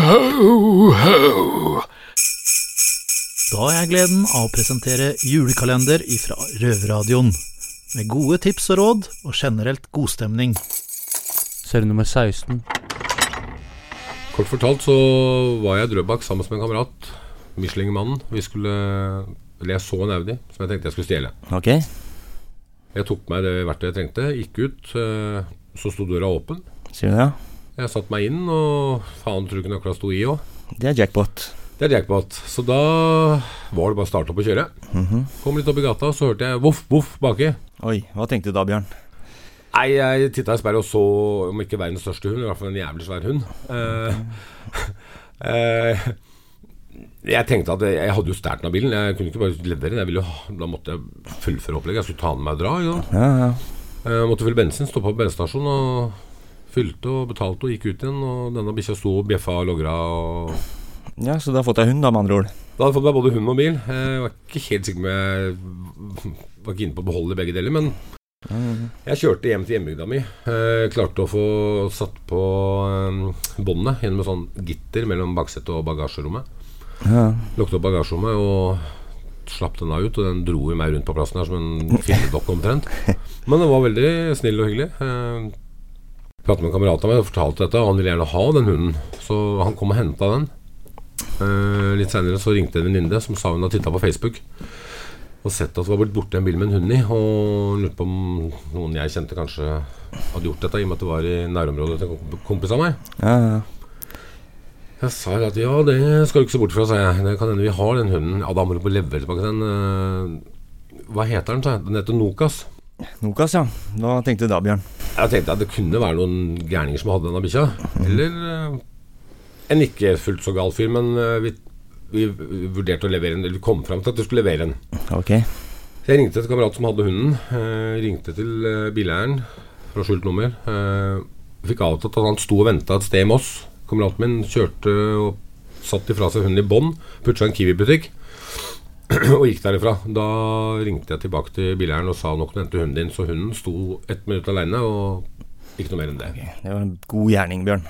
Ho, ho. Da har jeg gleden av å presentere julekalender ifra Røverradioen. Med gode tips og råd, og generelt godstemning. Serie nummer 16. Kort fortalt så var jeg i Drøbak sammen med en kamerat, Michelin-mannen. Vi skulle Eller jeg så en Audi som jeg tenkte jeg skulle stjele. Ok. Jeg tok meg det verktøyet jeg trengte, gikk ut. eh, Så sto døra åpen. Sier du det? Jeg satte meg inn, og faen tror du ikke nøkla sto i òg. Det er jackpot. Det er jackpot. Så da var det bare å starte opp og kjøre. Kom litt opp i gata, så hørte jeg voff, voff baki. Oi, hva tenkte du da, Bjørn? Nei, jeg titta i speilet og så om ikke verdens største hund, i hvert fall en jævlig svær hund. Eh, eh, jeg tenkte at jeg, hadde jo stjålet den av bilen. Jeg kunne ikke bare levere den. Jeg ville jo, da måtte jeg fullføre opplegget. Jeg skulle ta den med og dra. ikke sant? Ja, ja. Jeg måtte fylle bensin, stå på bensinstasjonen og fylte og betalte og gikk ut igjen. Og denne bikkja sto og bjeffa og logra. Og ja, så du har fått deg hund, da, med andre ord. da hadde jeg fått meg både hund og bil. Jeg var ikke helt sikker på jeg var ikke inne på å beholde begge deler, men jeg kjørte hjem til hjembygda mi. Eh, klarte å få satt på eh, båndet gjennom et sånn gitter mellom baksetet og bagasjerommet. Ja. Lukket opp bagasjerommet og slapp den da ut, og den dro jo meg rundt på plassen her som en filledokk omtrent. Men den var veldig snill og hyggelig. Pratet med en kamerat av meg og fortalte dette, og han ville gjerne ha den hunden. Så han kom og henta den. Uh, litt seinere så ringte en venninne som sa hun hadde titta på Facebook og sett at det var blitt borte en bil med en hund i, og lurte på om noen jeg kjente kanskje hadde gjort dette, i og med at det var i nærområdet til en kompis av meg. Ja, ja. Jeg sa at ja, det skal du ikke se bort fra, sa jeg. Det kan hende vi har den hunden. Ja, da må du på levere tilbake den. eh, Hva heter den, sa jeg. Den heter Nokas. Nokas, ja. Hva tenkte du da, Bjørn? Jeg tenkte at det kunne være noen gærninger som hadde denne bikkja. Eller eh, en ikke fullt så gal fyr, men eh, vi, vi vurderte å levere en eller kom fram til at vi skulle levere en. Okay. Så jeg ringte til kamerat som hadde hunden. Eh, ringte til eh, bileieren fra skjult nummer. Eh, fikk avtalt at han sto og venta et sted i Moss. Kameraten min kjørte og satt ifra seg hunden i bånd, putsa en Kiwi-butikk og gikk derifra. Da ringte jeg tilbake til bileieren og sa nok du hente hunden din. Så hunden sto ett minutt alene, og ikke noe mer enn det. Det var en god gjerning, Bjørn.